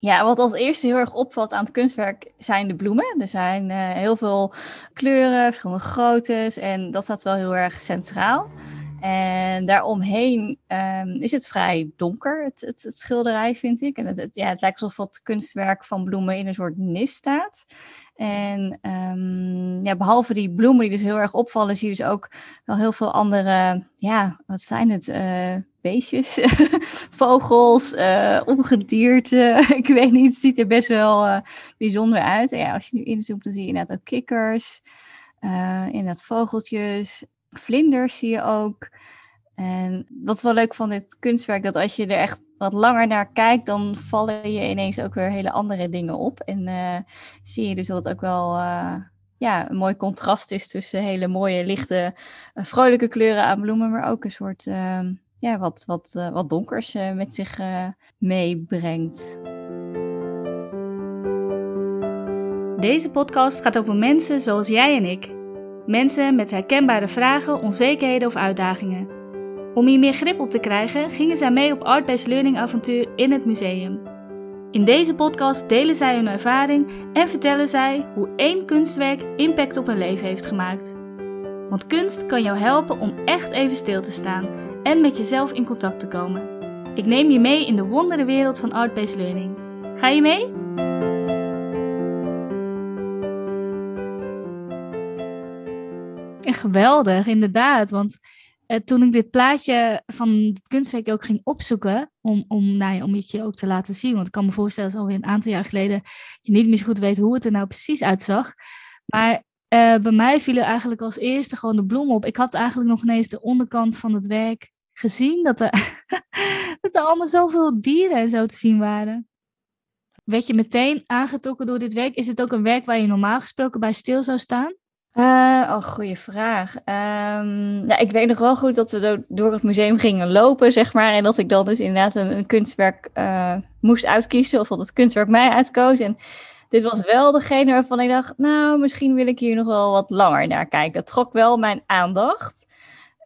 Ja, wat als eerste heel erg opvalt aan het kunstwerk zijn de bloemen. Er zijn uh, heel veel kleuren, verschillende groottes en dat staat wel heel erg centraal. En daaromheen um, is het vrij donker, het, het, schilderij, vind ik. En het, ja, het lijkt alsof het kunstwerk van bloemen in een soort nis staat. En um, ja, behalve die bloemen die dus heel erg opvallen, zie je dus ook wel heel veel andere, ja, wat zijn het? Uh, beestjes, vogels, uh, ongedierte. ik weet niet, het ziet er best wel uh, bijzonder uit. Ja, als je nu inzoomt, dan zie je inderdaad ook kikkers, inderdaad vogeltjes, vlinders zie je ook. En dat is wel leuk van dit kunstwerk, dat als je er echt wat langer naar kijkt, dan vallen je ineens ook weer hele andere dingen op. En uh, zie je dus dat het ook wel uh, ja, een mooi contrast is tussen hele mooie, lichte, uh, vrolijke kleuren aan bloemen, maar ook een soort ehm, ja, wat, wat, wat donkers met zich meebrengt. Deze podcast gaat over mensen zoals jij en ik. Mensen met herkenbare vragen, onzekerheden of uitdagingen. Om hier meer grip op te krijgen, gingen zij mee op Art-Based Learning avontuur in het museum. In deze podcast delen zij hun ervaring en vertellen zij hoe één kunstwerk impact op hun leven heeft gemaakt. Want kunst kan jou helpen om echt even stil te staan en met jezelf in contact te komen. Ik neem je mee in de wondere wereld van Art-Based Learning. Ga je mee? Geweldig, inderdaad. Want uh, toen ik dit plaatje van het kunstwerk ook ging opzoeken, om, om, nou ja, om het je ook te laten zien, want ik kan me voorstellen dat alweer een aantal jaar geleden je niet meer zo goed weet hoe het er nou precies uitzag. Maar uh, bij mij vielen eigenlijk als eerste gewoon de bloemen op. Ik had eigenlijk nog ineens de onderkant van het werk gezien, dat er, dat er allemaal zoveel dieren en zo te zien waren. Werd je meteen aangetrokken door dit werk? Is het ook een werk waar je normaal gesproken bij stil zou staan? Uh, oh, goede vraag. Ja, ik weet nog wel goed dat we door het museum gingen lopen, zeg maar. En dat ik dan dus inderdaad een, kunstwerk uh, moest uitkiezen. Of dat het kunstwerk mij uitkoos. En dit was wel degene waarvan ik dacht, nou, misschien wil ik hier nog wel wat langer naar kijken. Het trok wel mijn aandacht.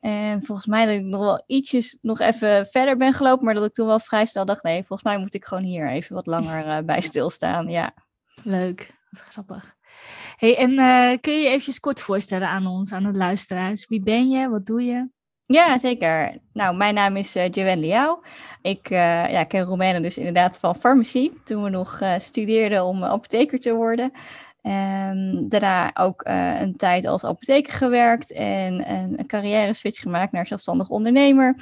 En volgens mij dat ik nog wel ietsjes nog even verder ben gelopen. Maar dat ik toen wel vrij snel dacht, nee, volgens mij moet ik gewoon hier even wat langer uh, bij stilstaan. Ja. Leuk, wat grappig. Hey, en uh, kun je je eventjes kort voorstellen aan ons, aan de luisteraars? Wie ben je? Wat doe je? Ja, zeker. Nou, mijn naam is uh, Joanne Liao. Ik uh, ja, ken Roemenen dus inderdaad van farmacie. Toen we nog uh, studeerden om apotheker te worden. Um, daarna ook een tijd als apotheker gewerkt en een, een carrière switch gemaakt naar zelfstandig ondernemer.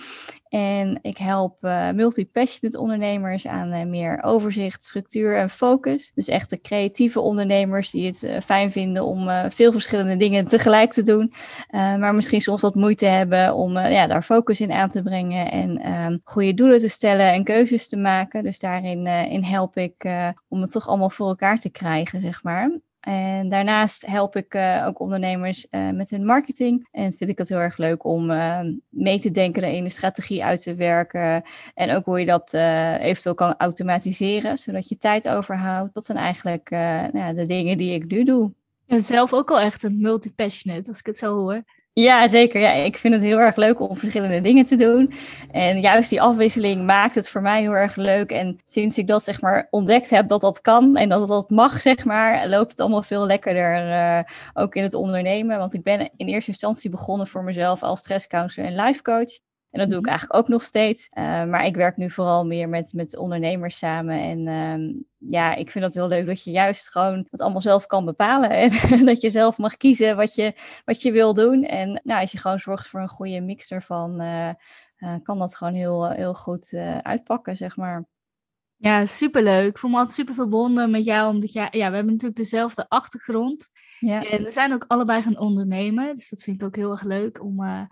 En ik help uh, multi-passionate ondernemers aan uh, meer overzicht, structuur en focus. Dus echt de creatieve ondernemers die het uh, fijn vinden om veel verschillende dingen tegelijk te doen. maar misschien soms wat moeite hebben om ja, daar focus in aan te brengen en um, goede doelen te stellen en keuzes te maken. Dus daarin in help ik om het toch allemaal voor elkaar te krijgen, zeg maar. En daarnaast help ik uh, ook ondernemers uh, met hun marketing. En vind ik het heel erg leuk om uh, mee te denken in de strategie uit te werken. En ook hoe je dat eventueel kan automatiseren, zodat je tijd overhoudt. Dat zijn eigenlijk nou, de dingen die ik nu doe. En zelf ook al echt een multi-passionate, als ik het zo hoor. Ja, zeker. Ja, ik vind het heel erg leuk om verschillende dingen te doen. En juist die afwisseling maakt het voor mij heel erg leuk. En sinds ik dat zeg maar ontdekt heb dat dat kan en dat dat mag, zeg maar, loopt het allemaal veel lekkerder uh, ook in het ondernemen. Want ik ben in eerste instantie begonnen voor mezelf als stresscounselor en life coach. En dat doe ik mhm. eigenlijk ook nog steeds. Uh, maar ik werk nu vooral meer met, met ondernemers samen. En uh, ja, ik vind het heel leuk dat je juist gewoon het allemaal zelf kan bepalen. En dat je zelf mag kiezen wat je, wat je wil doen. En nou, als je gewoon zorgt voor een goede mix ervan, uh, kan dat gewoon heel, heel goed uitpakken, zeg maar. Ja, superleuk. Ik voel me altijd super verbonden met jou, omdat jij, ja, we hebben natuurlijk dezelfde achtergrond. Ja. En we zijn ook allebei gaan ondernemen, dus dat vind ik ook heel erg leuk om uh,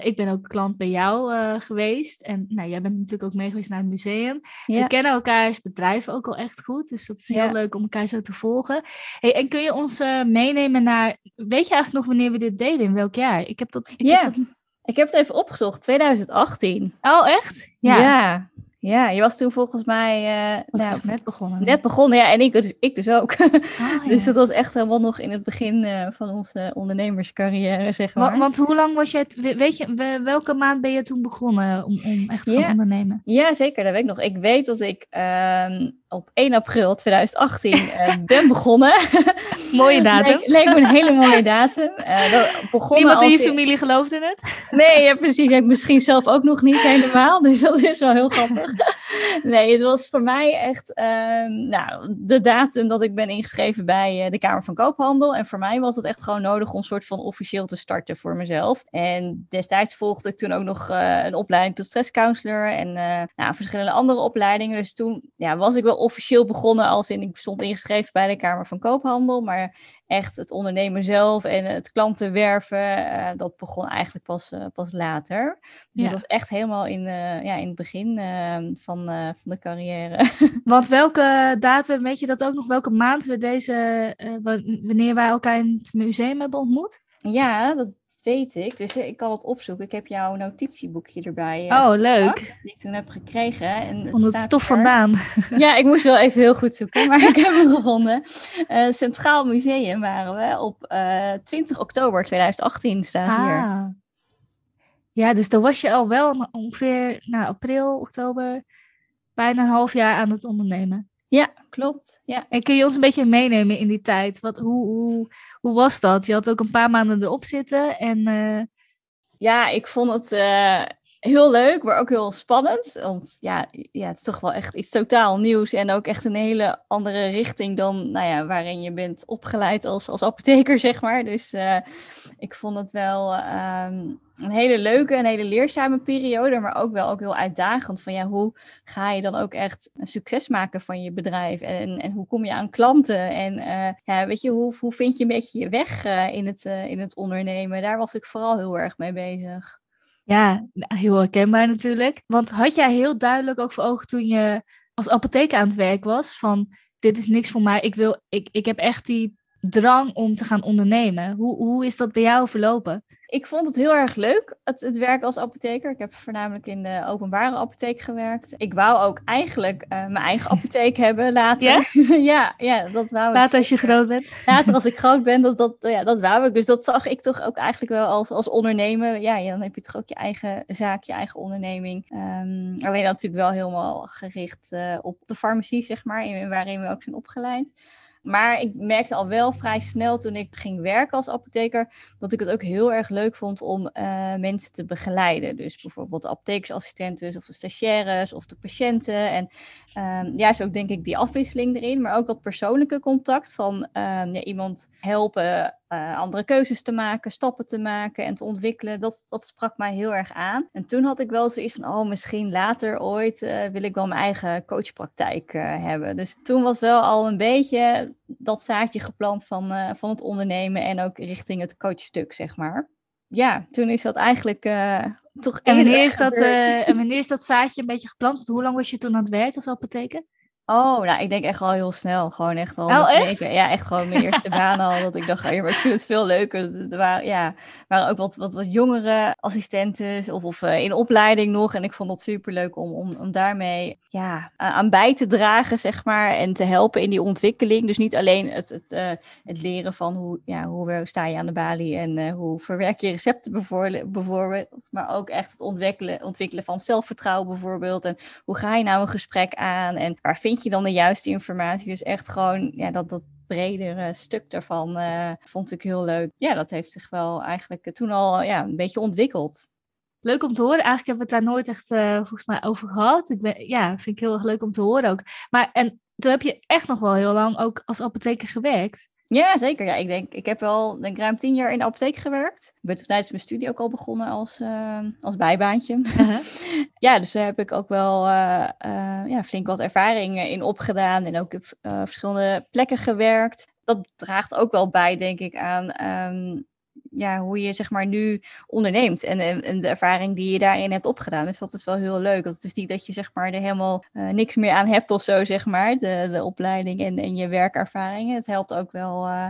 ik ben ook klant bij jou uh, geweest. En nou, jij bent natuurlijk ook mee geweest naar het museum. Dus we kennen elkaars bedrijf ook al echt goed. Dus dat is heel leuk om elkaar zo te volgen. Hey, en kun je ons uh, meenemen naar... Weet je eigenlijk nog wanneer we dit deden? In welk jaar? Ik heb dat... Ik ja. heb dat... Ik heb het even opgezocht, 2018. Oh, echt? Ja. ja. Ja, je was toen volgens mij uh, was nou, net begonnen. Net begonnen, ja, en ik, dus, ik dus ook. Oh, dus dat was echt helemaal nog in het begin uh, van onze ondernemerscarrière, zeg maar. Want, want, hoe lang was je, het, weet je, welke maand ben je toen begonnen om, om echt te gaan ondernemen? Ja, zeker, dat weet ik nog. Ik weet dat ik uh, op 1 april 2018 uh, ben begonnen. mooie datum. leek, leek, me een hele mooie datum. Niemand in je familie geloofde het? Nee, ja, precies. Ik misschien zelf ook nog niet helemaal. Dus dat is wel heel grappig. nee, het was voor mij echt uh, nou, de datum dat ik ben ingeschreven bij uh, de Kamer van Koophandel. En voor mij was het echt gewoon nodig om soort van officieel te starten voor mezelf. En destijds volgde ik toen ook nog uh, een opleiding tot stresscounselor en nou, verschillende andere opleidingen. Dus toen ja, was ik wel officieel begonnen als in ik stond ingeschreven bij de Kamer van Koophandel. Maar echt het ondernemen zelf en het klanten werven, uh, dat begon eigenlijk pas, uh, pas later. Dus ja. het was echt helemaal in, uh, ja, in het begin ehm, van, van de carrière. Want welke datum, weet je dat ook nog, welke maand we deze, wanneer wij elkaar in het museum hebben ontmoet? Ja, dat, weet ik. Dus ik kan het opzoeken. Ik heb jouw notitieboekje erbij. Uh, oh, leuk. Die ik toen heb gekregen. En het het stof vandaan. Ja, ik moest wel even heel goed zoeken, maar ik heb hem gevonden. Uh, Centraal Museum waren we op uh, eh, 20 oktober 2018 staat ah. hier. Ja, dus dan was je al wel ongeveer nou, april, oktober, bijna een half jaar aan het ondernemen. Klopt. Ja. En kun je ons een beetje meenemen in die tijd? Wat, hoe, hoe, hoe was dat? Je had ook een paar maanden erop zitten en... Uh... Ja, ik vond het uh, heel leuk, maar ook heel spannend. Want ja, ja, het is toch wel echt iets totaal nieuws en ook echt een hele andere richting dan nou ja, waarin je bent opgeleid als, als apotheker, zeg maar. Dus uh, ik vond het wel um, een hele leuke en hele leerzame periode, maar ook wel ook heel uitdagend. Van ja, hoe ga je dan ook echt een succes maken van je bedrijf? En, en hoe kom je aan klanten? En uh, ja, weet je, hoe, hoe vind je een beetje je weg uh, in, het, in het ondernemen? Daar was ik vooral heel erg mee bezig. Ja, heel herkenbaar natuurlijk. Want had jij heel duidelijk ook voor ogen toen je als apotheker aan het werk was van dit is niks voor mij, ik, wil, ik, ik heb echt die drang om te gaan ondernemen. Hoe, hoe is dat bij jou verlopen? Ik vond het heel erg leuk, het, het werk als apotheker. Ik heb voornamelijk in de openbare apotheek gewerkt. Ik wou ook eigenlijk uh, mijn eigen apotheek hebben later. Ja? ja, ja, dat wou ik. Later als je groot bent. Later als ik groot ben, dat, dat, ja, dat wou ik. Dus dat zag ik toch ook eigenlijk wel als, als ondernemer. Ja, ja dan heb je toch ook je eigen zaak, je eigen onderneming. Um, alleen natuurlijk wel helemaal gericht uh, op de farmacie, zeg maar, in, waarin we ook zijn opgeleid. Maar ik merkte al wel vrij snel toen ik ging werken als apotheker, dat ik het ook heel erg leuk vond om uh, mensen te begeleiden. Dus bijvoorbeeld de apothekersassistenten of de stagiaires of de patiënten. En um, ja, is ook denk ik die afwisseling erin, maar ook dat persoonlijke contact van um, ja, iemand helpen uh, andere keuzes te maken, stappen te maken en te ontwikkelen. Dat, dat sprak mij heel erg aan. En toen had ik wel zoiets van, oh, misschien later ooit uh, wil ik wel mijn eigen coachpraktijk uh, hebben. Dus toen was wel al een beetje dat zaadje geplant van, van het ondernemen en ook richting het coachstuk, zeg maar. Ja, toen is dat eigenlijk toch en wanneer is dat, en wanneer is dat zaadje een beetje geplant? Hoe lang was je toen aan het werk als apotheker? Oh, nou, ik denk echt al heel snel. Gewoon echt al. Oh, echt? Ja, echt gewoon mijn eerste baan al. Dat ik dacht, oh, maar ik vind het veel leuker. Er waren, ja, waren ook wat, wat, wat jongere assistenten of, of uh, in opleiding nog. En ik vond het super leuk om, om, om daarmee ja, aan bij te dragen, zeg maar. En te helpen in die ontwikkeling. Dus niet alleen het, het, uh, het leren van hoe, ja, hoe sta je aan de balie en uh, hoe verwerk je recepten bijvoorbeeld. Maar ook echt het ontwikkelen, ontwikkelen van zelfvertrouwen bijvoorbeeld. En hoe ga je nou een gesprek aan? En waar vind je dan de juiste informatie? Dus echt gewoon ja, dat, dat bredere stuk daarvan uh, vond ik heel leuk. Ja, dat heeft zich wel eigenlijk toen al ja, een beetje ontwikkeld. Leuk om te horen. Eigenlijk hebben we het daar nooit echt uh, volgens mij over gehad. Ik ben, ja, vind ik heel erg leuk om te horen ook. Maar en toen heb je echt nog wel heel lang ook als apotheker gewerkt. Ja, zeker. Ja, ik denk, ik heb wel denk, ruim tien jaar in de apotheek gewerkt. Ik ben tijdens mijn studie ook al begonnen als, uh, als bijbaantje. Uh-huh. ja, dus daar heb ik ook wel uh, uh, ja, flink wat ervaring in opgedaan en ook op verschillende plekken gewerkt. Dat draagt ook wel bij, denk ik, aan um, ja, hoe je zeg maar nu onderneemt en, en, de ervaring die je daarin hebt opgedaan. Dus dat is wel heel leuk. Het is niet dat je zeg maar er helemaal uh, niks meer aan hebt of zo, zeg maar, de, de opleiding en, en je werkervaringen. Het helpt ook wel uh,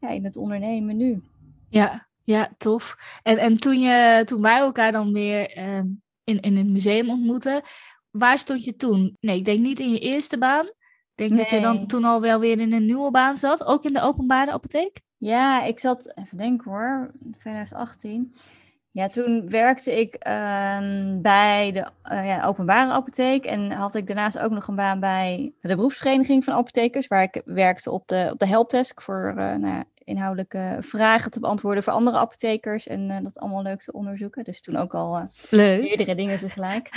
ja, in het ondernemen nu. Ja, ja, tof. En, en toen, je, toen wij elkaar dan weer uh, in, in het museum ontmoetten, waar stond je toen? Nee, ik denk niet in je eerste baan. Ik denk dat je dan toen al wel weer in een nieuwe baan zat, ook in de openbare apotheek? Ja, ik zat, even denken hoor, 2018. Ja, toen werkte ik ehm, bij de uh, ja, openbare apotheek en had ik daarnaast ook nog een baan bij de beroepsvereniging van apothekers, waar ik werkte op de, op de helpdesk voor uh, nou, inhoudelijke vragen te beantwoorden voor andere apothekers en uh, dat allemaal leuk te onderzoeken. Dus toen ook al uh, leuk. meerdere dingen tegelijk.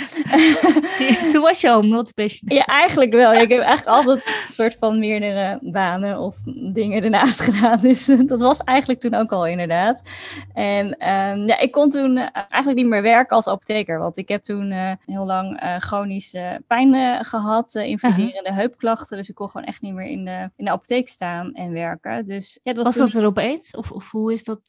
toen was je al multipatient. Ja, eigenlijk wel. Ik heb eigenlijk altijd een soort van meerdere banen of dingen ernaast gedaan. Dus uh, dat was eigenlijk toen ook al inderdaad. En um, ja, ik kon toen eigenlijk niet meer werken als apotheker, want ik heb toen heel lang chronische pijn gehad, invaliderende -huh. heupklachten. Dus ik kon gewoon echt niet meer in de, in de apotheek staan en werken. Dus ja, dat was, was dat er opeens? Of, of hoe is dat?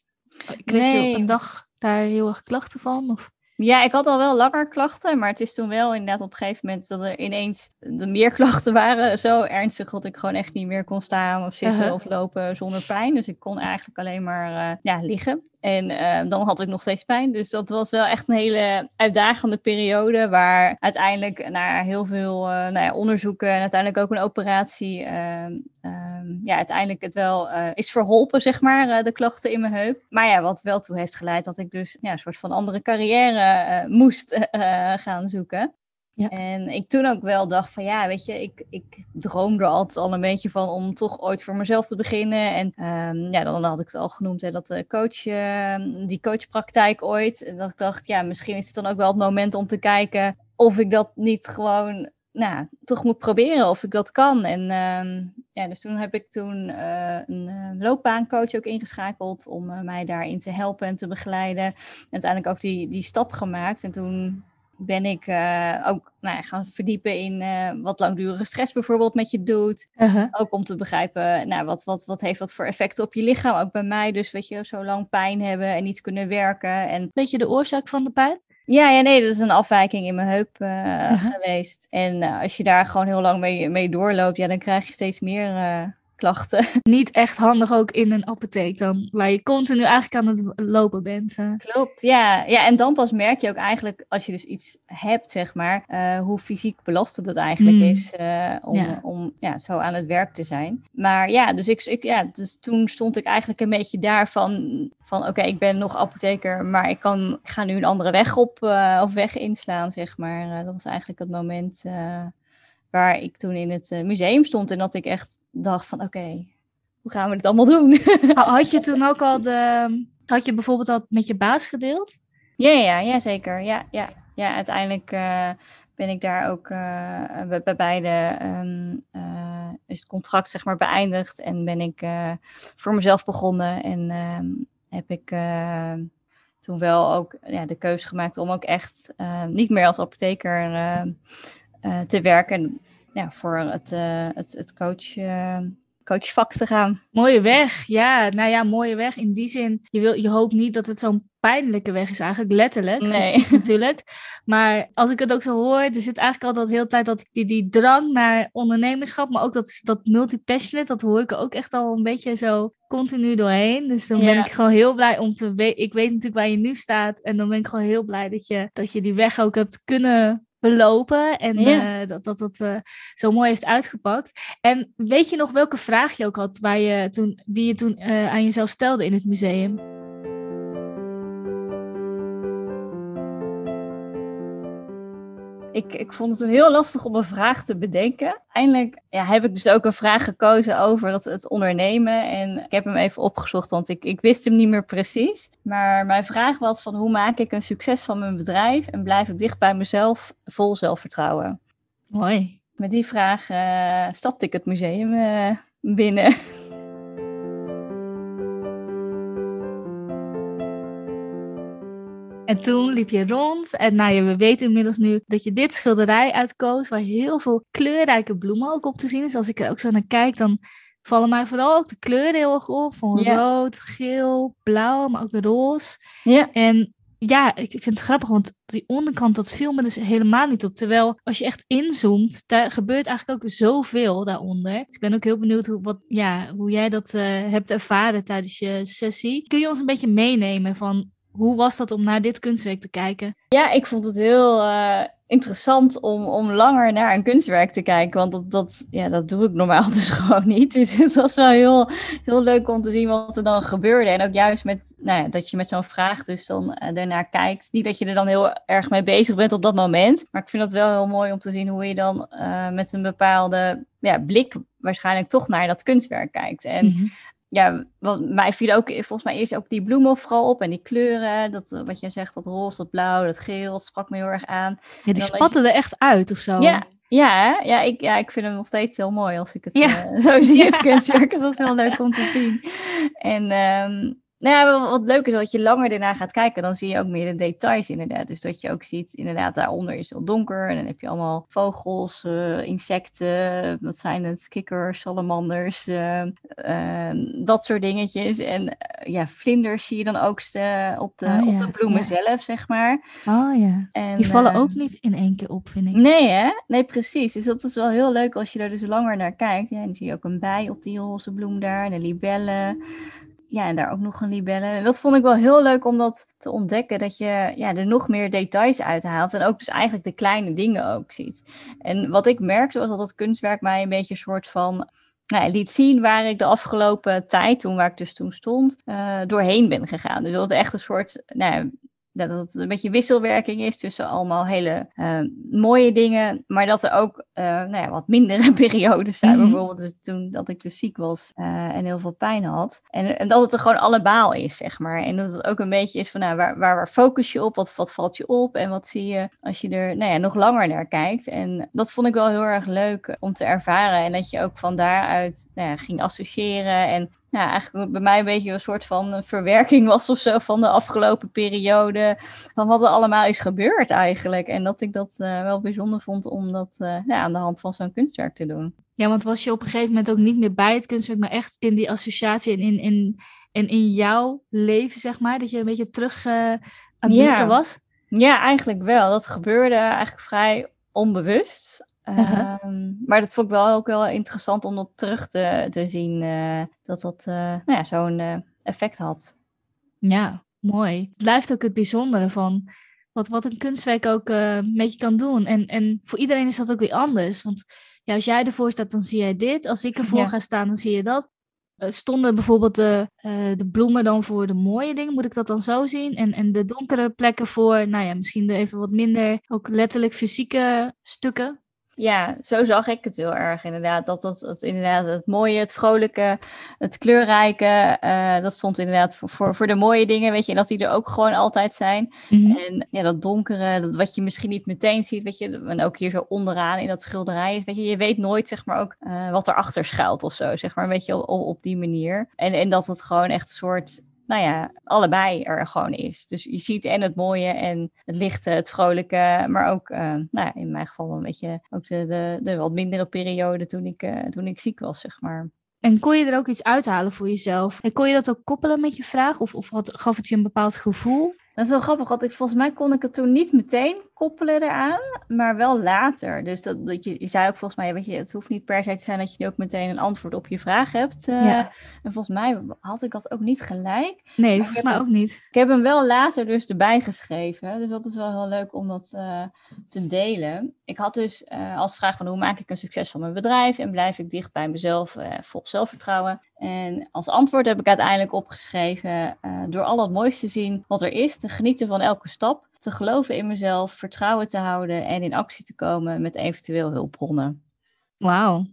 Kreeg nee. je op een dag daar heel erg klachten van? Of? Ja, ik had al wel langer klachten, maar het is toen wel inderdaad op een gegeven moment dat er ineens de meer klachten waren. Zo ernstig dat ik gewoon echt niet meer kon staan of zitten uh -huh. of lopen zonder pijn. Dus ik kon eigenlijk alleen maar uh, ja, liggen. En uh, dan had ik nog steeds pijn. Dus dat was wel echt een hele uitdagende periode. Waar uiteindelijk na heel veel uh, nou ja, onderzoeken en uiteindelijk ook een operatie. Uh, ja, uiteindelijk het wel uh, is verholpen, zeg maar, de klachten in mijn heup. Maar ja, wat wel toe heeft geleid dat ik dus ja, een soort van andere carrière moest gaan zoeken. En ik toen ook wel dacht van ja, weet je, ik, ik droomde altijd al een beetje van om toch ooit voor mezelf te beginnen. En um, ja, dan had ik het al genoemd, hè, dat coach, uh, die coachpraktijk ooit. En dat ik dacht, ja, misschien is het dan ook wel het moment om te kijken of ik dat niet gewoon, nou, toch moet proberen of ik dat kan. En um, ja, dus toen heb ik toen uh, een uh, loopbaancoach ook ingeschakeld om mij daarin te helpen en te begeleiden. En uiteindelijk ook die, die stap gemaakt. En toen ben ik uh, ook nou ja, gaan verdiepen in uh, wat langdurige stress bijvoorbeeld met je doet. Uh -huh. Ook om te begrijpen, nou, wat, wat, wat heeft dat voor effecten op je lichaam? Ook bij mij dus, weet je, zo lang pijn hebben en niet kunnen werken. En... Weet je de oorzaak van de pijn? Ja, ja, nee, dat is een afwijking in mijn heup uh, -huh. geweest. En als je daar gewoon heel lang mee, mee doorloopt, ja, dan krijg je steeds meer klachten. Niet echt handig ook in een apotheek dan, waar je continu eigenlijk aan het lopen bent. Klopt, ja. ja. En dan pas merk je ook eigenlijk, als je dus iets hebt, zeg maar, uh, hoe fysiek belastend het eigenlijk mm. is uh, om, ja. om ja, zo aan het werk te zijn. Maar ja, dus, ik, ik, ja, dus toen stond ik eigenlijk een beetje daar van, van oké, okay, ik ben nog apotheker, maar ik, kan, ik ga nu een andere weg op of weg inslaan, zeg maar. dat was eigenlijk het moment waar ik toen in het museum stond en dat ik echt dacht van oké, okay, hoe gaan we dit allemaal doen? Had je toen ook al de, had je bijvoorbeeld al met je baas gedeeld? Ja, ja, ja zeker. Ja, ja, ja uiteindelijk uh, ben ik daar ook uh, bij beide um, uh, is het contract zeg maar beëindigd en ben ik voor mezelf begonnen en um, heb ik toen wel ook ja, de keuze gemaakt om ook echt niet meer als apotheker te werken ja, voor het, uh, het, het coach, uh, coachvak te gaan. Mooie weg, ja. Nou ja, mooie weg. In die zin, je, wil, je hoopt niet dat het zo'n pijnlijke weg is eigenlijk, letterlijk. Nee. natuurlijk. Maar als ik het ook zo hoor, er zit eigenlijk altijd de hele tijd dat, die, die drang naar ondernemerschap, maar ook dat, dat multi-passionate, dat hoor ik ook echt al een beetje zo continu doorheen. Dus dan ja. ben ik gewoon heel blij om te weten. Ik weet natuurlijk waar je nu staat. En dan ben ik gewoon heel blij dat je, dat je die weg ook hebt kunnen belopen. En ja. uh, dat dat, dat uh, zo mooi heeft uitgepakt. En weet je nog welke vraag je ook had waar je toen, die je toen uh, aan jezelf stelde in het museum? Ik, ik vond het een heel lastig om een vraag te bedenken. Eindelijk ja, heb ik dus ook een vraag gekozen over het, het ondernemen. En ik heb hem even opgezocht, want ik, ik wist hem niet meer precies. Maar mijn vraag was van hoe maak ik een succes van mijn bedrijf en blijf ik dicht bij mezelf vol zelfvertrouwen. Mooi. Met die vraag uh, stapte ik het museum uh, binnen. En toen liep je rond en nou ja, we weten inmiddels nu dat je dit schilderij uitkoos waar heel veel kleurrijke bloemen ook op te zien is. Als ik er ook zo naar kijk, dan vallen mij vooral ook de kleuren heel erg op. Van rood, geel, blauw, maar ook de roze. Ja. En ja, ik vind het grappig, want die onderkant, dat viel me dus helemaal niet op. Terwijl, als je echt inzoomt, daar gebeurt eigenlijk ook zoveel daaronder. Dus ik ben ook heel benieuwd hoe, wat, ja, hoe jij dat uh, hebt ervaren tijdens je sessie. Kun je ons een beetje meenemen van hoe was dat om naar dit kunstwerk te kijken? Ja, ik vond het heel uh, interessant om, om langer naar een kunstwerk te kijken. Want dat, dat, ja, dat doe ik normaal dus gewoon niet. Dus het was wel heel, heel leuk om te zien wat er dan gebeurde. En ook juist met nou ja, dat je met zo'n vraag dus dan uh, daarnaar kijkt. Niet dat je er dan heel erg mee bezig bent op dat moment. Maar ik vind het wel heel mooi om te zien hoe je dan uh, met een bepaalde ja, blik waarschijnlijk toch naar dat kunstwerk kijkt. En mm -hmm ja, wat mij viel ook volgens mij eerst ook die bloemen vooral op en die kleuren. Dat, eh, wat jij zegt, dat roze, dat blauw, dat geel, dat sprak me heel erg aan. Ja, die spatten er echt uit of zo. Ja, ja, ja, ik, ja, ik vind hem nog steeds heel mooi als ik het ja. uh, zo zie, het kunstwerk. Dus dat is wel leuk om te zien. En um, nou ja, wat leuk is, dat je langer daarna gaat kijken, dan zie je ook meer de details inderdaad. Dus dat je ook ziet, inderdaad, daaronder is het heel donker. En dan heb je allemaal vogels, uh, insecten, wat zijn het, kikkers, salamanders, uh, uh, dat soort dingetjes. En ja, vlinders zie je dan ook op de, oh, ja, op de bloemen ja. zelf, zeg maar. Oh ja, en, die vallen ook niet in één keer op, vind ik. Nee hè? Nee, precies. Dus dat is wel heel leuk als je er dus langer naar kijkt. Ja, dan zie je ook een bij op die roze bloem daar, en de libellen ja, en daar ook nog een libelle. En dat vond ik wel heel leuk om dat te ontdekken, dat je ja, er nog meer details uithaalt en ook dus eigenlijk de kleine dingen ook ziet. En wat ik merkte was dat het kunstwerk mij een beetje een soort van nou, liet zien waar ik de afgelopen tijd, toen waar ik dus toen stond, uh, doorheen ben gegaan. Dus dat echt een soort nou, dat het een beetje wisselwerking is tussen allemaal hele uh, mooie dingen, maar dat er ook uh, nou ja, wat mindere periodes zijn. Mm-hmm. Bijvoorbeeld dus toen dat ik dus ziek was uh, en heel veel pijn had. En, en, dat het er gewoon allemaal is, zeg maar. En dat het ook een beetje is van nou, waar, waar, waar focus je op, wat, wat valt je op en wat zie je als je er nou ja, nog langer naar kijkt. En dat vond ik wel heel erg leuk om te ervaren. En dat je ook van daaruit nou ja, ging associëren en ja, eigenlijk bij mij een beetje een soort van verwerking was of zo van de afgelopen periode. Van wat er allemaal is gebeurd eigenlijk. En dat ik dat uh, wel bijzonder vond om dat uh, ja, aan de hand van zo'n kunstwerk te doen. Ja, want was je op een gegeven moment ook niet meer bij het kunstwerk, maar echt in die associatie en in, in, in, in jouw leven, zeg maar, dat je een beetje terug uh, aan het was? Ja, eigenlijk wel. Dat gebeurde eigenlijk vrij onbewust. Uh-huh. Um, maar dat vond ik wel ook wel interessant om dat terug te, te zien. Uh, dat dat uh, nou ja, zo'n uh, effect had. Ja, mooi. Het blijft ook het bijzondere van wat, wat een kunstwerk ook met je kan doen. En, en voor iedereen is dat ook weer anders. Want ja, als jij ervoor staat, dan zie jij dit. Als ik ervoor ja. ga staan, dan zie je dat. Stonden bijvoorbeeld de, de bloemen dan voor de mooie dingen? Moet ik dat dan zo zien? En, en de donkere plekken voor, nou ja, misschien de even wat minder, ook letterlijk fysieke stukken? Ja, zo zag ik het heel erg inderdaad. Dat het, het inderdaad het mooie, het vrolijke, het kleurrijke, uh, dat stond inderdaad voor, voor, voor de mooie dingen, weet je, en dat die er ook gewoon altijd zijn. Mm-hmm. En ja, dat donkere, dat wat je misschien niet meteen ziet, weet je, en ook hier zo onderaan in dat schilderij, weet je, je weet nooit zeg maar ook uh, wat erachter schuilt of zo, zeg maar, weet je, op, op die manier. En, en dat het gewoon echt een soort nou ja, allebei er gewoon is. Dus je ziet en het mooie en het lichte, het vrolijke, maar ook, uh, nou ja, in mijn geval een beetje ook de, de, de wat mindere periode toen ik, uh, toen ik ziek was, zeg maar. En kon je er ook iets uithalen voor jezelf? En kon je dat ook koppelen met je vraag? Of, of had, gaf het je een bepaald gevoel? Dat is wel grappig, want ik, volgens mij kon ik het toen niet meteen koppelen eraan, maar wel later. Dus dat, dat je, je zei ook volgens mij, weet je, het hoeft niet per se te zijn dat je ook meteen een antwoord op je vraag hebt. Uh, ja. En volgens mij had ik dat ook niet gelijk. Nee, volgens mij ook niet. Ik heb hem wel later dus erbij geschreven, dus dat is wel heel leuk om dat uh, te delen. Ik had dus uh, als vraag van hoe maak ik een succes van mijn bedrijf en blijf ik dicht bij mezelf, vol zelfvertrouwen. En als antwoord heb ik uiteindelijk opgeschreven door al het mooiste te zien wat er is, te genieten van elke stap te geloven in mezelf, vertrouwen te houden en in actie te komen met eventueel hulpbronnen. Wauw.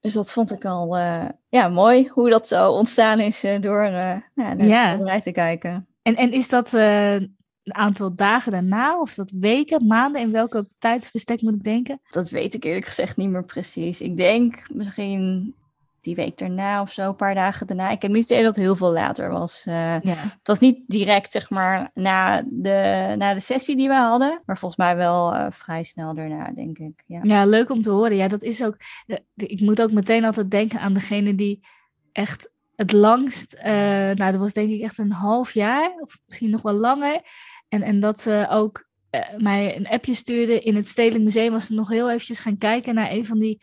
Dus dat vond ik al uh, ja, mooi, hoe dat zo ontstaan is uh, door uh, ja, naar ja. het schilderij te kijken. En, en is dat een aantal dagen daarna, of dat weken, maanden, in welke tijdsbestek moet ik denken? Dat weet ik eerlijk gezegd niet meer precies. Ik denk misschien die week daarna of zo, een paar dagen daarna. Ik heb niet idee dat het heel veel later was. Uh, ja. Het was niet direct, zeg maar, na de, na de sessie die we hadden. Maar volgens mij wel uh, vrij snel daarna, denk ik. Ja. ja, leuk om te horen. Ja, dat is ook... Ik moet ook meteen altijd denken aan degene die echt het langst... Uh, nou, dat was denk ik echt een half jaar. Of misschien nog wel langer. En, en dat ze ook mij een appje stuurde in het Stedelijk Museum. Was ze nog heel eventjes gaan kijken naar een van die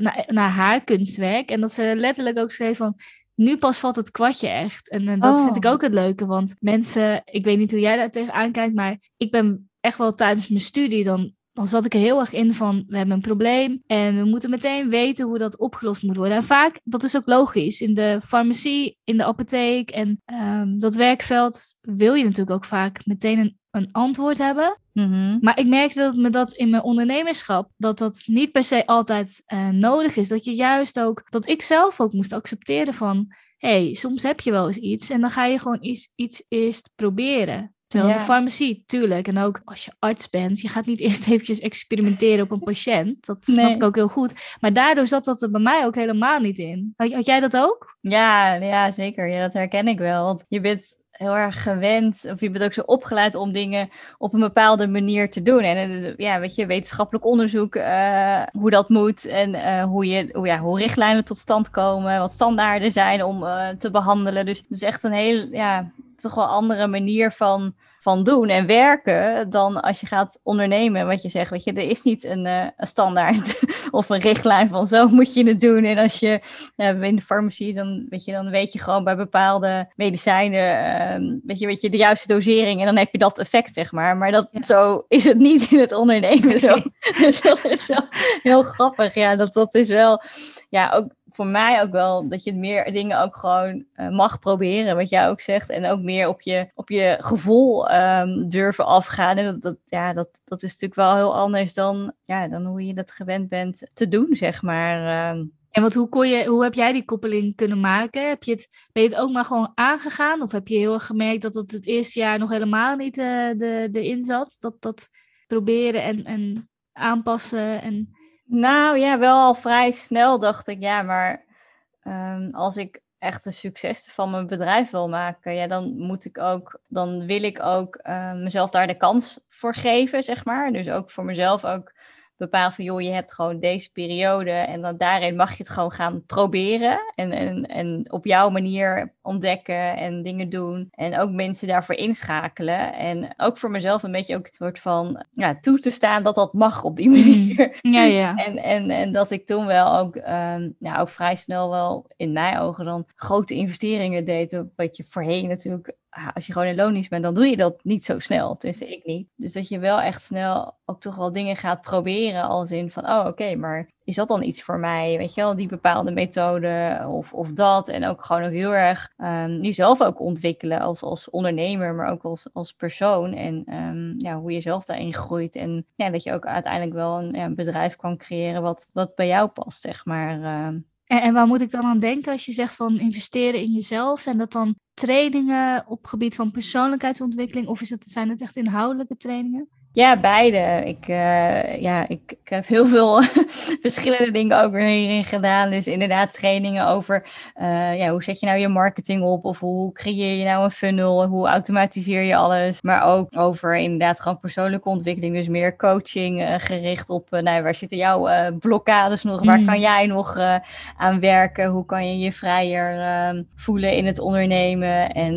naar, naar haar kunstwerk. En dat ze letterlijk ook schreef van, nu pas valt het kwartje echt. En, en dat oh. vind ik ook het leuke, want mensen, ik weet niet hoe jij daar tegenaan kijkt, maar ik ben echt wel tijdens mijn studie dan dan zat ik er heel erg in van, we hebben een probleem en we moeten meteen weten hoe dat opgelost moet worden. En vaak, dat is ook logisch, in de farmacie, in de apotheek en ehm, dat werkveld wil je natuurlijk ook vaak meteen een, een antwoord hebben. Mhm. Maar ik merkte dat me dat in mijn ondernemerschap, dat dat niet per se altijd eh, nodig is. Dat je juist ook, dat ik zelf ook moest accepteren van, hé, hey, soms heb je wel eens iets en dan ga je gewoon iets, iets eerst proberen. Terwijl Ja. de farmacie, tuurlijk. En ook als je arts bent, je gaat niet eerst eventjes experimenteren op een patiënt. Dat snap Nee. ik ook heel goed. Maar daardoor zat dat er bij mij ook helemaal niet in. Had, had jij dat ook? Ja, ja, zeker. Ja, dat herken ik wel. Want je bent heel erg gewend, of je bent ook zo opgeleid om dingen op een bepaalde manier te doen. En eh, ja, weet je, wetenschappelijk onderzoek, eh, hoe dat moet en eh, hoe, je, hoe, ja, hoe richtlijnen tot stand komen, wat standaarden zijn om te behandelen. Dus het is echt een heel, ja, toch wel andere manier van, van doen en werken dan als je gaat ondernemen. Wat je zegt, weet je, er is niet een, eh, een standaard of een richtlijn van zo moet je het doen. En als je uh, in de farmacie, dan weet, je, dan weet je gewoon bij bepaalde medicijnen, uh, weet, je, weet je, de juiste dosering en dan heb je dat effect, zeg maar. Maar dat, Ja. zo is het niet in het ondernemen. Zo. Nee. Dus dat is wel heel grappig. Ja, dat, dat is wel, ja, ook voor mij ook wel dat je meer dingen ook gewoon uh, mag proberen, wat jij ook zegt. En ook meer op je, op je gevoel um, durven afgaan. Dat, dat, ja, dat, dat is natuurlijk wel heel anders dan, ja, dan hoe je dat gewend bent te doen, zeg maar. Uh, en wat, hoe, kon je, hoe heb jij die koppeling kunnen maken? Heb je het, ben je het ook maar gewoon aangegaan? Of heb je heel erg gemerkt dat het het eerste jaar nog helemaal niet uh, de, erin zat? Dat, dat proberen en, en aanpassen en... Nou ja, wel al vrij snel dacht ik, ja, maar um, als ik echt een succes van mijn bedrijf wil maken, ja, dan moet ik ook, dan wil ik ook uh, mezelf daar de kans voor geven, zeg maar. Dus ook voor mezelf ook bepalen van, joh, je hebt gewoon deze periode en dan daarin mag je het gewoon gaan proberen en, en, en op jouw manier ontdekken en dingen doen en ook mensen daarvoor inschakelen en ook voor mezelf een beetje ook een soort van, ja, toe te staan dat dat mag op die manier. Ja, ja. En, en, en dat ik toen wel ook, um, ja, ook vrij snel wel in mijn ogen dan grote investeringen deed, wat je voorheen natuurlijk als je gewoon in loondienst bent, dan doe je dat niet zo snel. Tenminste, ik niet. Dus dat je wel echt snel ook toch wel dingen gaat proberen. Als in van, oh oké, maar is dat dan iets voor mij? Weet je wel, die bepaalde methode of, of dat. En ook gewoon ook heel erg um, jezelf ook ontwikkelen als, als ondernemer, maar ook als, als persoon. En um, ja, hoe je zelf daarin groeit. En ja, dat je ook uiteindelijk wel een, ja, bedrijf kan creëren wat, wat bij jou past, zeg maar. Uh, en, waar moet ik dan aan denken als je zegt van investeren in jezelf? Zijn dat dan trainingen op gebied van persoonlijkheidsontwikkeling of is het, zijn het echt inhoudelijke trainingen? Ja, beide. Ik, uh, ja, ik, ik, heb heel veel verschillende dingen ook weer hierin gedaan. Dus inderdaad trainingen over uh, ja, hoe zet je nou je marketing op? Of hoe creëer je nou een funnel? Hoe automatiseer je alles? Maar ook over inderdaad gewoon persoonlijke ontwikkeling. Dus meer coaching uh, gericht op nou, waar zitten jouw blokkades nog? Waar mm. kan jij nog aan werken? Hoe kan je je vrijer ehm, voelen in het ondernemen? En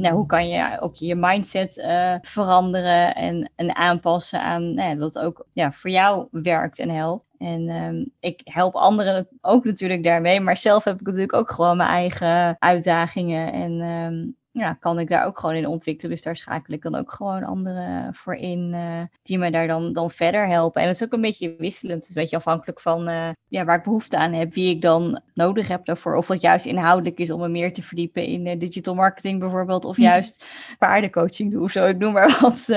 nou, hoe kan je ook je mindset veranderen en, en aan aanpassen aan nou dat ook ja, voor jou werkt en helpt. En um, ik help anderen ook natuurlijk daarmee, maar zelf heb ik natuurlijk ook gewoon mijn eigen uitdagingen en um, ja, kan ik daar ook gewoon in ontwikkelen. Dus daar schakel ik dan ook gewoon anderen voor in uh, die mij daar dan, dan verder helpen. En het is ook een beetje wisselend. Het is een beetje afhankelijk van uh, ja, waar ik behoefte aan heb, wie ik dan nodig heb daarvoor. Of het juist inhoudelijk is om me meer te verdiepen in uh, digital marketing bijvoorbeeld. Of juist paardencoaching doen of zo. Ik noem maar wat.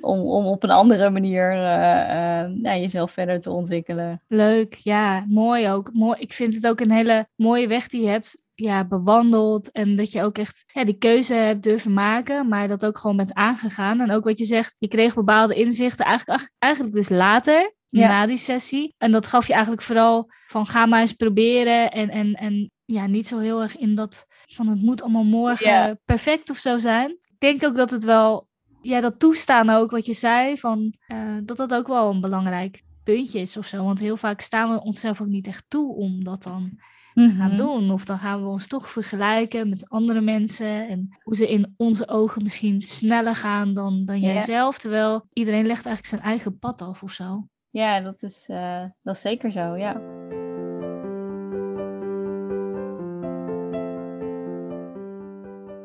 om, om op een andere manier ja, jezelf verder te ontwikkelen. Leuk, ja, mooi ook. Mooi. Ik vind het ook een hele mooie weg die je hebt ja, bewandeld. En dat je ook echt ja, die keuze hebt durven maken, maar dat ook gewoon bent aangegaan. En ook wat je zegt, je kreeg bepaalde inzichten eigenlijk, eigenlijk dus later. Ja. Na die sessie. En dat gaf je eigenlijk vooral van ga maar eens proberen. En, en, en ja, niet zo heel erg in dat van het moet allemaal morgen perfect of zo zijn. Ik denk ook dat het wel, ja, dat toestaan ook wat je zei, van uh, dat dat ook wel een belangrijk puntje is of zo. Want heel vaak staan we onszelf ook niet echt toe om dat dan Mhm. te gaan doen. Of dan gaan we ons toch vergelijken met andere mensen en hoe ze in onze ogen misschien sneller gaan dan, dan jijzelf. Terwijl iedereen legt eigenlijk zijn eigen pad af of zo. Ja, dat is, eh, dat is zeker zo, ja.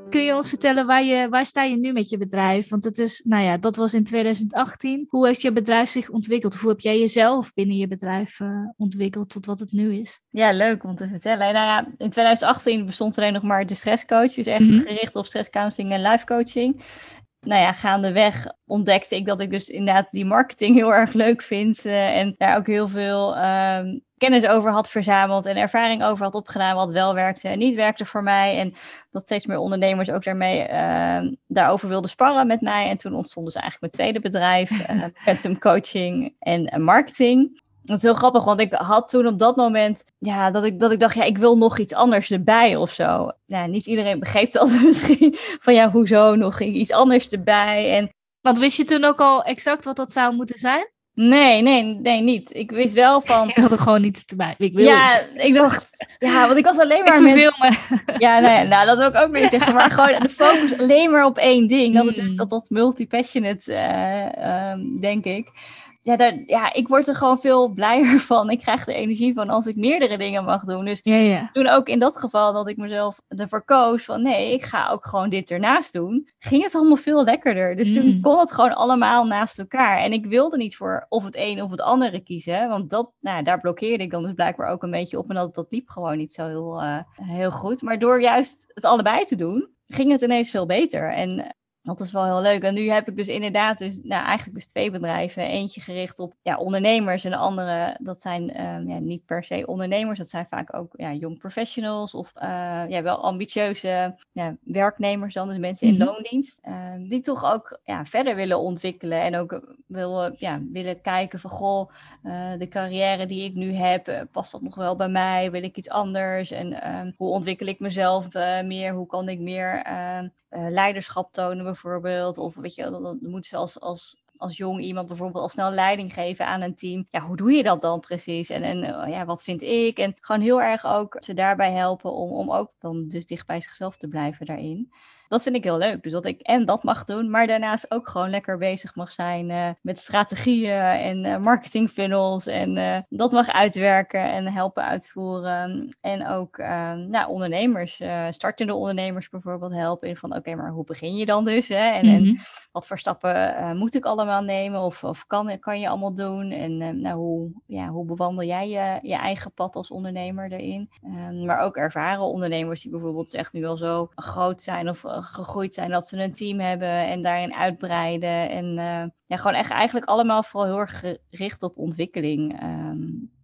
Kun je ons vertellen waar, je, waar sta je nu met je bedrijf? Want het is, nou ja, dat was in 2018. Hoe heeft je bedrijf zich ontwikkeld? Of hoe heb jij jezelf binnen je bedrijf uh, ontwikkeld tot wat het nu is? Ja, leuk om te vertellen. Nou ja, in 2018 bestond alleen nog maar de stresscoach. Dus echt mm -hmm. gericht op stresscounseling en life coaching nou ja, gaandeweg ontdekte ik dat ik dus inderdaad die marketing heel erg leuk vind. Uh, en daar ook heel veel um, kennis over had verzameld en ervaring over had opgedaan wat wel werkte en niet werkte voor mij. En dat steeds meer ondernemers ook daarmee uh, daarover wilden sparren met mij. En toen ontstond dus eigenlijk mijn tweede bedrijf, uh, Quantum Coaching en Marketing. Dat is heel grappig, want ik had toen op dat moment, ja, dat ik, dat ik dacht, ja, ik wil nog iets anders erbij of zo. Ja, niet iedereen begreep dat misschien, van ja, hoezo nog iets anders erbij. En... Want wist je toen ook al exact wat dat zou moeten zijn? Nee, nee, nee, niet. Ik wist wel van. Ik wilde gewoon iets erbij. Ik wil ja, ik dacht. Ja, want ik was alleen maar. Ik met... me. Ja, nee, nou, dat wil ik ook niet zeggen. Maar gewoon de focus alleen maar op één ding. Dat is dus dat, dat multi-passionate, uh, um, denk ik ja, daar, ja, ik word er gewoon veel blijer van. Ik krijg er energie van als ik meerdere dingen mag doen. Dus ja, ja. toen ook in dat geval dat ik mezelf ervoor koos van nee, ik ga ook gewoon dit ernaast doen, ging het allemaal veel lekkerder. Dus toen Mm. kon het gewoon allemaal naast elkaar. En ik wilde niet voor of het een of het andere kiezen, want dat, nou, daar blokkeerde ik dan dus blijkbaar ook een beetje op. En dat, dat liep gewoon niet zo heel, eh, heel goed. Maar door juist het allebei te doen, ging het ineens veel beter. En dat is wel heel leuk. En nu heb ik dus inderdaad dus, nou, eigenlijk dus twee bedrijven. Eentje gericht op ja, ondernemers en de andere, dat zijn ehm, ja, niet per se ondernemers. Dat zijn vaak ook ja, young professionals of eh, ja, wel ambitieuze ja, werknemers dan. Dus mensen in Mhm. loondienst. ehm, die toch ook ja, verder willen ontwikkelen. En ook willen, ja, willen kijken van, goh, eh, de carrière die ik nu heb, eh, past dat nog wel bij mij? Wil ik iets anders? En ehm, hoe ontwikkel ik mezelf meer? Hoe kan ik meer leiderschap tonen bijvoorbeeld? Of weet je, dan, moeten ze als, als, als jong iemand bijvoorbeeld al snel leiding geven aan een team. Ja, hoe doe je dat dan precies? En, en eh, ja, wat vind ik? En gewoon heel erg ook ze daarbij helpen om, om ook dan dus dicht bij zichzelf te blijven daarin. Dat vind ik heel leuk. Dus dat ik en dat mag doen, maar daarnaast ook gewoon lekker bezig mag zijn eh, met strategieën en eh, marketing funnels. En eh, dat mag uitwerken en helpen uitvoeren. En ook eh, nou, ondernemers, startende ondernemers bijvoorbeeld helpen in van oké, maar hoe begin je dan dus? Hè? En, en Mhm. wat voor stappen moet ik allemaal nemen of, of kan, kan je allemaal doen? En nou, hoe, ja, hoe bewandel jij je, je eigen pad als ondernemer erin? Ehm, maar ook ervaren ondernemers die bijvoorbeeld echt nu al zo groot zijn of gegroeid zijn dat ze een team hebben en daarin uitbreiden. En eh, ja, gewoon echt eigenlijk allemaal vooral heel erg gericht op ontwikkeling. Ehm,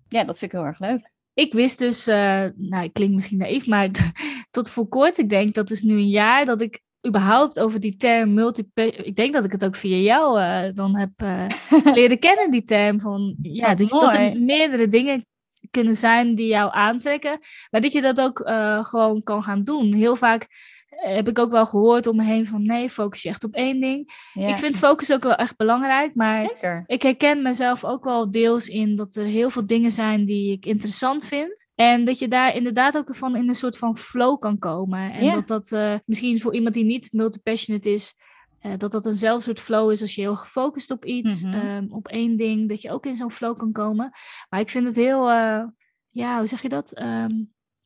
ja, dat vind ik heel erg leuk. Ik wist dus, eh, nou, ik klink misschien naïef, maar tot voor kort, ik denk dat is nu een jaar dat ik überhaupt over die term multi ik denk dat ik het ook via jou eh, dan heb leren kennen, die term van, ja, dat, je- dat er meerdere dingen kunnen zijn die jou aantrekken, maar dat je dat ook gewoon kan gaan doen. Heel vaak heb ik ook wel gehoord om me heen van, nee, focus je echt op één ding. Ja, Ik vind focus ook wel echt belangrijk, maar zeker. ik herken mezelf ook wel deels in dat er heel veel dingen zijn die ik interessant vind. En dat je daar inderdaad ook van in een soort van flow kan komen. En Ja. dat dat eh, misschien voor iemand die niet multipassionate is, eh, dat dat eenzelfde soort flow is als je heel gefocust op iets, ehm, op één ding, dat je ook in zo'n flow kan komen. Maar ik vind het heel, eh, ja, hoe zeg je dat? Ehm,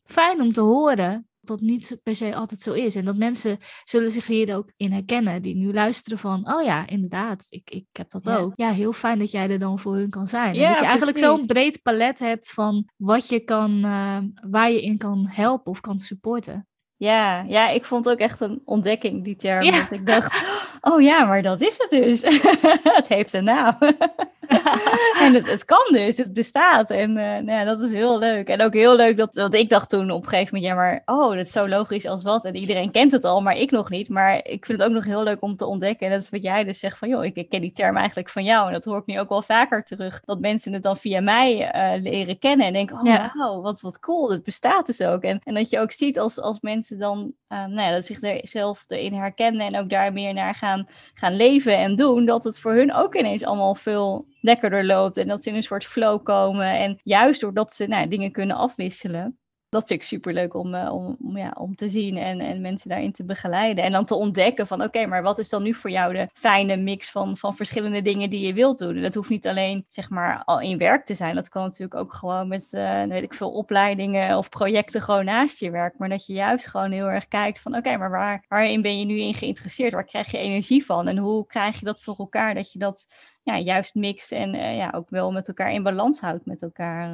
fijn om te horen dat niet per se altijd zo is. En dat mensen zullen zich hier ook in herkennen. Die nu luisteren van, oh ja, inderdaad, ik, ik heb dat Ja. ook. Ja, heel fijn dat jij er dan voor hun kan zijn. Ja, dat je eigenlijk zo'n breed palet hebt van wat je kan, eh, waar je in kan helpen of kan supporten. Ja, ja, ik vond ook echt een ontdekking, die term. Ja. Dat ik dacht, oh ja, maar dat is het dus. het heeft een naam. en het, het kan dus, het bestaat. En eh, nou ja, dat is heel leuk. En ook heel leuk dat, want ik dacht toen op een gegeven moment, ja, maar oh, dat is zo logisch als wat. En iedereen kent het al, maar ik nog niet. Maar ik vind het ook nog heel leuk om te ontdekken. En dat is wat jij dus zegt van, joh, ik, ik ken die term eigenlijk van jou. En dat hoor ik nu ook wel vaker terug. Dat mensen het dan via mij eh, leren kennen. En denken, oh Ja. wauw, wat, wat cool, het bestaat dus ook. En, en dat je ook ziet als, als mensen dan, eh, nou ja, dat zich er zelf erin herkennen. En ook daar meer naar gaan, gaan leven en doen. Dat het voor hun ook ineens allemaal veel lekkerder loopt. En dat ze in een soort flow komen. En juist doordat ze nou, dingen kunnen afwisselen. Dat vind ik super leuk om, om, ja, om te zien en, en mensen daarin te begeleiden. En dan te ontdekken van oké, maar wat is dan nu voor jou de fijne mix van, van verschillende dingen die je wilt doen? dat hoeft niet alleen zeg maar al in werk te zijn. Dat kan natuurlijk ook gewoon met uh, weet ik veel opleidingen of projecten gewoon naast je werk. Maar dat je juist gewoon heel erg kijkt van oké, maar waar, waarin ben je nu in geïnteresseerd? Waar krijg je energie van? En hoe krijg je dat voor elkaar? Dat je dat ja, juist mixt en uh, ja, ook wel met elkaar in balans houdt met elkaar.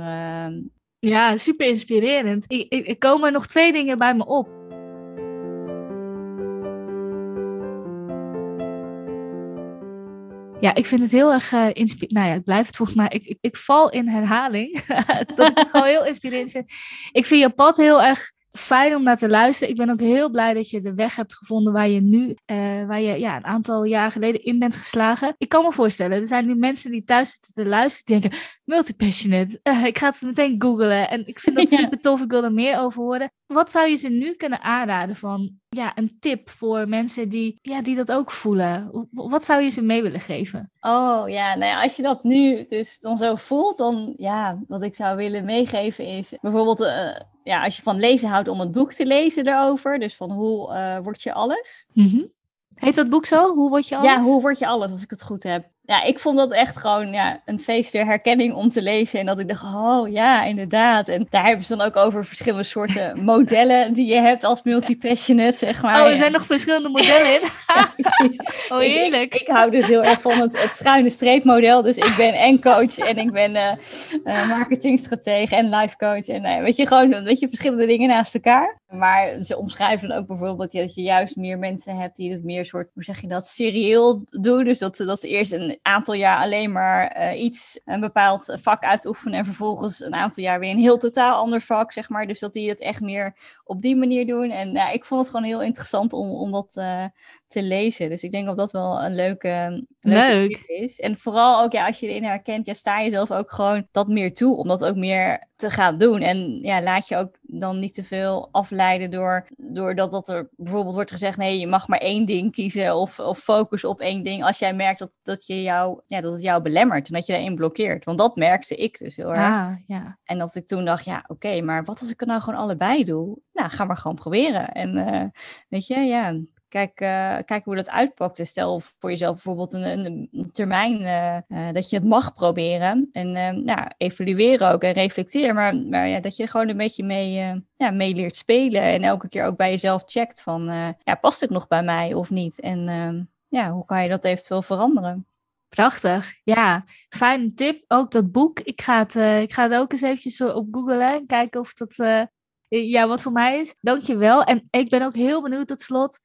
Uh, ja, super inspirerend. Ik, ik, ik komen nog twee dingen bij me op. Ja, ik vind het heel erg uh, inspirerend. Nou ja, het blijft volgens mij. Ik, ik, ik val in herhaling. ik het gewoon heel inspirerend. Ik vind je pad heel erg fijn om naar te luisteren. Ik ben ook heel blij dat je de weg hebt gevonden waar je nu, uh, waar je ja, een aantal jaar geleden in bent geslagen. Ik kan me voorstellen, er zijn nu mensen die thuis zitten te luisteren, die denken, multipassionate, uh, ik ga het meteen googlen. En ik vind dat super tof, ik wil er meer over horen. Wat zou je ze nu kunnen aanraden van, ja, een tip voor mensen die, ja, die dat ook voelen? Wat zou je ze mee willen geven? Oh ja, nou ja, als je dat nu dus dan zo voelt, dan ja, wat ik zou willen meegeven is bijvoorbeeld... Uh, ja, als je van lezen houdt, om het boek te lezen erover. Dus van hoe uh, word je alles. Mm -hmm. Heet dat boek zo? Hoe word je alles? Ja, hoe word je alles, als ik het goed heb ja, ik vond dat echt gewoon ja, een feest der herkenning om te lezen. En dat ik dacht, oh ja, inderdaad. En daar hebben ze dan ook over verschillende soorten modellen die je hebt als multipassionate, zeg maar. Oh, er zijn nog verschillende modellen in? ja, precies. Oh, heerlijk. Ik, ik, hou dus heel erg van het, het schuine streepmodel. Dus ik ben en coach en ik ben uh, uh, marketingstratege en life coach. En uh, weet je, gewoon weet je, verschillende dingen naast elkaar. Maar ze omschrijven dan ook bijvoorbeeld dat je juist meer mensen hebt die het meer soort, hoe zeg je dat, serieel doen. Dus dat, dat ze eerst een aantal jaar alleen maar uh, iets, een bepaald vak uitoefenen en vervolgens een aantal jaar weer een heel totaal ander vak, zeg maar. Dus dat die het echt meer op die manier doen. En ja, ik vond het gewoon heel interessant om, om dat uh, te lezen. Dus ik denk dat dat wel een leuke, leuke Leuk. is. En vooral ook, ja, als je erin herkent, ja, sta je zelf ook gewoon dat meer toe om dat ook meer te gaan doen. En ja, laat je ook dan niet te veel afleiden door, doordat dat er bijvoorbeeld wordt gezegd, nee, je mag maar één ding kiezen of, of focus op één ding. Als jij merkt dat, dat, je jou, ja, dat het jou belemmert en dat je daarin blokkeert. Want dat merkte ik dus heel erg. Ah, ja. En dat ik toen dacht, ja, oké, okay, maar wat als ik het nou gewoon allebei doe? Nou, ga maar gewoon proberen. En uh, weet je, ja, Kijk, uh, kijk hoe dat uitpakt. Dus stel voor jezelf bijvoorbeeld een, een termijn uh, uh, dat je het mag proberen. En nou, evalueren ook en reflecteren. Maar, maar ja, dat je gewoon een beetje mee, ja, mee leert spelen. En elke keer ook bij jezelf checkt van, ja, past het nog bij mij of niet? En ja, hoe kan je dat eventueel veranderen? Prachtig, ja. Fijne tip. Ook dat boek. Ik ga het, ik ga het ook eens eventjes op googlen. Kijken of dat ja, wat voor mij is. Dankjewel. En ik ben ook heel benieuwd tot slot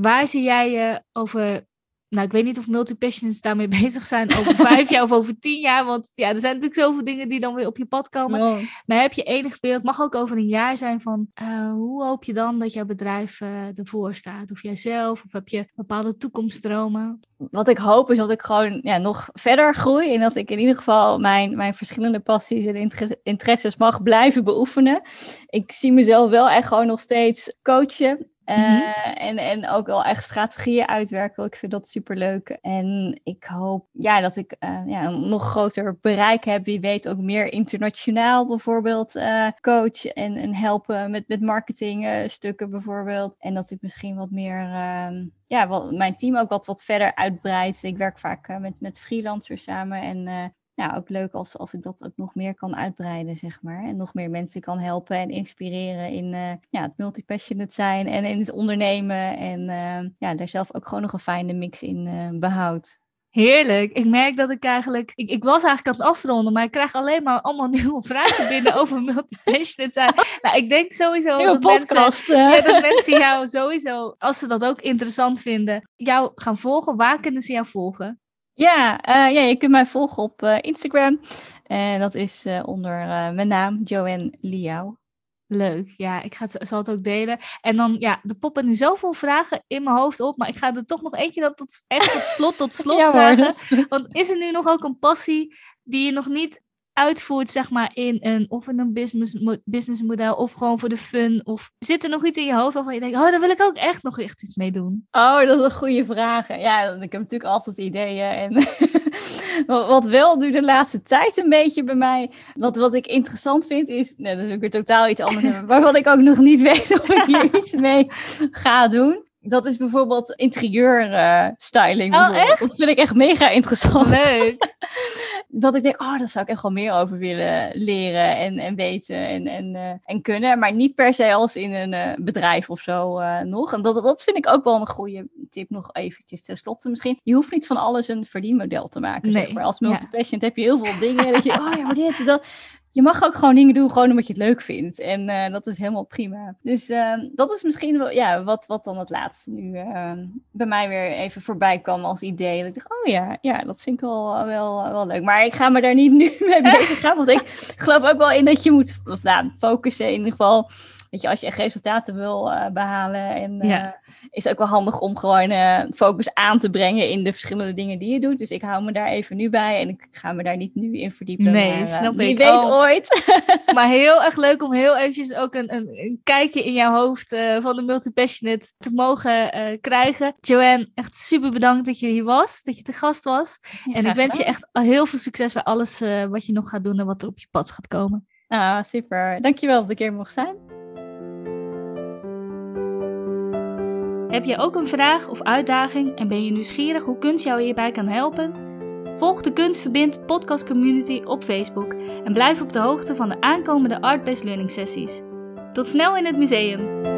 Waar zie jij je over, nou ik weet niet of multipassionates daarmee bezig zijn over vijf jaar of over tien jaar, want ja, er zijn natuurlijk zoveel dingen die dan weer op je pad komen. Maar heb je enig beeld, mag ook over een jaar zijn van, uh, hoe hoop je dan dat jouw bedrijf uh, ervoor staat? Of jijzelf, of heb je bepaalde toekomstdromen? Wat ik hoop is dat ik gewoon ja, nog verder groei en dat ik in ieder geval mijn, mijn verschillende passies en interesses mag blijven beoefenen. Ik zie mezelf wel echt gewoon nog steeds coachen Uh, mm-hmm. en, en ook wel echt strategieën uitwerken. Ik vind dat super leuk. En ik hoop ja, dat ik uh, ja, een nog groter bereik heb. Wie weet ook meer internationaal bijvoorbeeld uh, coach en, en helpen met, met marketingstukken bijvoorbeeld. En dat ik misschien wat meer, ehm, ja, wat, mijn team ook wat, wat verder uitbreidt. Ik werk vaak met, met freelancers samen en ja, ook leuk als, als ik dat ook nog meer kan uitbreiden, zeg maar. En nog meer mensen kan helpen en inspireren in uh, ja, het multipassionate zijn en in het ondernemen. En uh, ja, daar zelf ook gewoon nog een fijne mix in uh, behoud. Heerlijk. Ik merk dat ik eigenlijk... Ik, ik was eigenlijk aan het afronden, maar ik krijg alleen maar allemaal nieuwe vragen binnen over multipassionate zijn. Nou, ik denk sowieso Nieuwe dat podcast. Mensen, ja, dat mensen jou sowieso, als ze dat ook interessant vinden, jou gaan volgen. Waar kunnen ze jou volgen? Ja, uh, ja, je kunt mij volgen op uh, Instagram. En dat is uh, onder mijn naam, Joanne Liao. Leuk, ja, ik ga het, zal het ook delen. En dan, ja, er poppen nu zoveel vragen in mijn hoofd op, maar ik ga er toch nog eentje dat tot, echt tot slot, tot slot ja, vragen. Want is er nu nog ook een passie die je nog niet uitvoert, zeg maar, in een of in een business, businessmodel of gewoon voor de fun? Of zit er nog iets in je hoofd waarvan je denkt, oh, daar wil ik ook echt nog echt iets mee doen? Oh, dat is een goede vraag. Ja, ik heb natuurlijk altijd ideeën. En wat wel nu de laatste tijd een beetje bij mij, wat, wat ik interessant vind, is, nee, dat is ook weer totaal iets anders, waarvan ik ook nog niet weet of ik hier iets mee ga doen. Dat is bijvoorbeeld interieur uh, styling. Oh, echt? Dat vind ik echt mega interessant. Leuk. dat ik denk, oh, daar zou ik echt wel meer over willen leren en, en weten en, en, uh, en kunnen. Maar niet per se als in een uh, bedrijf of zo nog. En dat, dat vind ik ook wel een goede tip nog eventjes tenslotte misschien. Je hoeft niet van alles een verdienmodel te maken. Nee. Zeg maar. Als multipatient ja. heb je heel veel dingen. dat je, oh ja, maar dit, dat je mag ook gewoon dingen doen, gewoon omdat je het leuk vindt. En uh, dat is helemaal prima. Dus uh, dat is misschien wel, ja, wat, wat dan het laatste nu uh, bij mij weer even voorbij kwam als idee. Dat ik dacht, oh ja, ja, dat vind ik wel, wel, wel leuk. Maar ik ga me daar niet nu mee bezig gaan, want ik geloof ook wel in dat je moet of, nou, focussen in ieder geval. Weet je, als je echt resultaten wil behalen en ja is ook wel handig om gewoon uh, focus aan te brengen in de verschillende dingen die je doet. Dus ik hou me daar even nu bij en ik ga me daar niet nu in verdiepen. Nee, maar, snap wie ik. weet Oh. ooit. Maar heel erg leuk om heel eventjes ook een, een, een kijkje in jouw hoofd van de Multipassionate te mogen krijgen. Joanne, echt super bedankt dat je hier was, dat je te gast was. Ja, en ik wens je echt heel veel succes bij alles wat je nog gaat doen en wat er op je pad gaat komen. Nou, super. Dankjewel dat ik hier mocht zijn. Heb je ook een vraag of uitdaging en ben je nieuwsgierig hoe kunst jou hierbij kan helpen? Volg de Kunst Verbindt podcast community op Facebook en blijf op de hoogte van de aankomende Art-Based Learning sessies. Tot snel in het museum!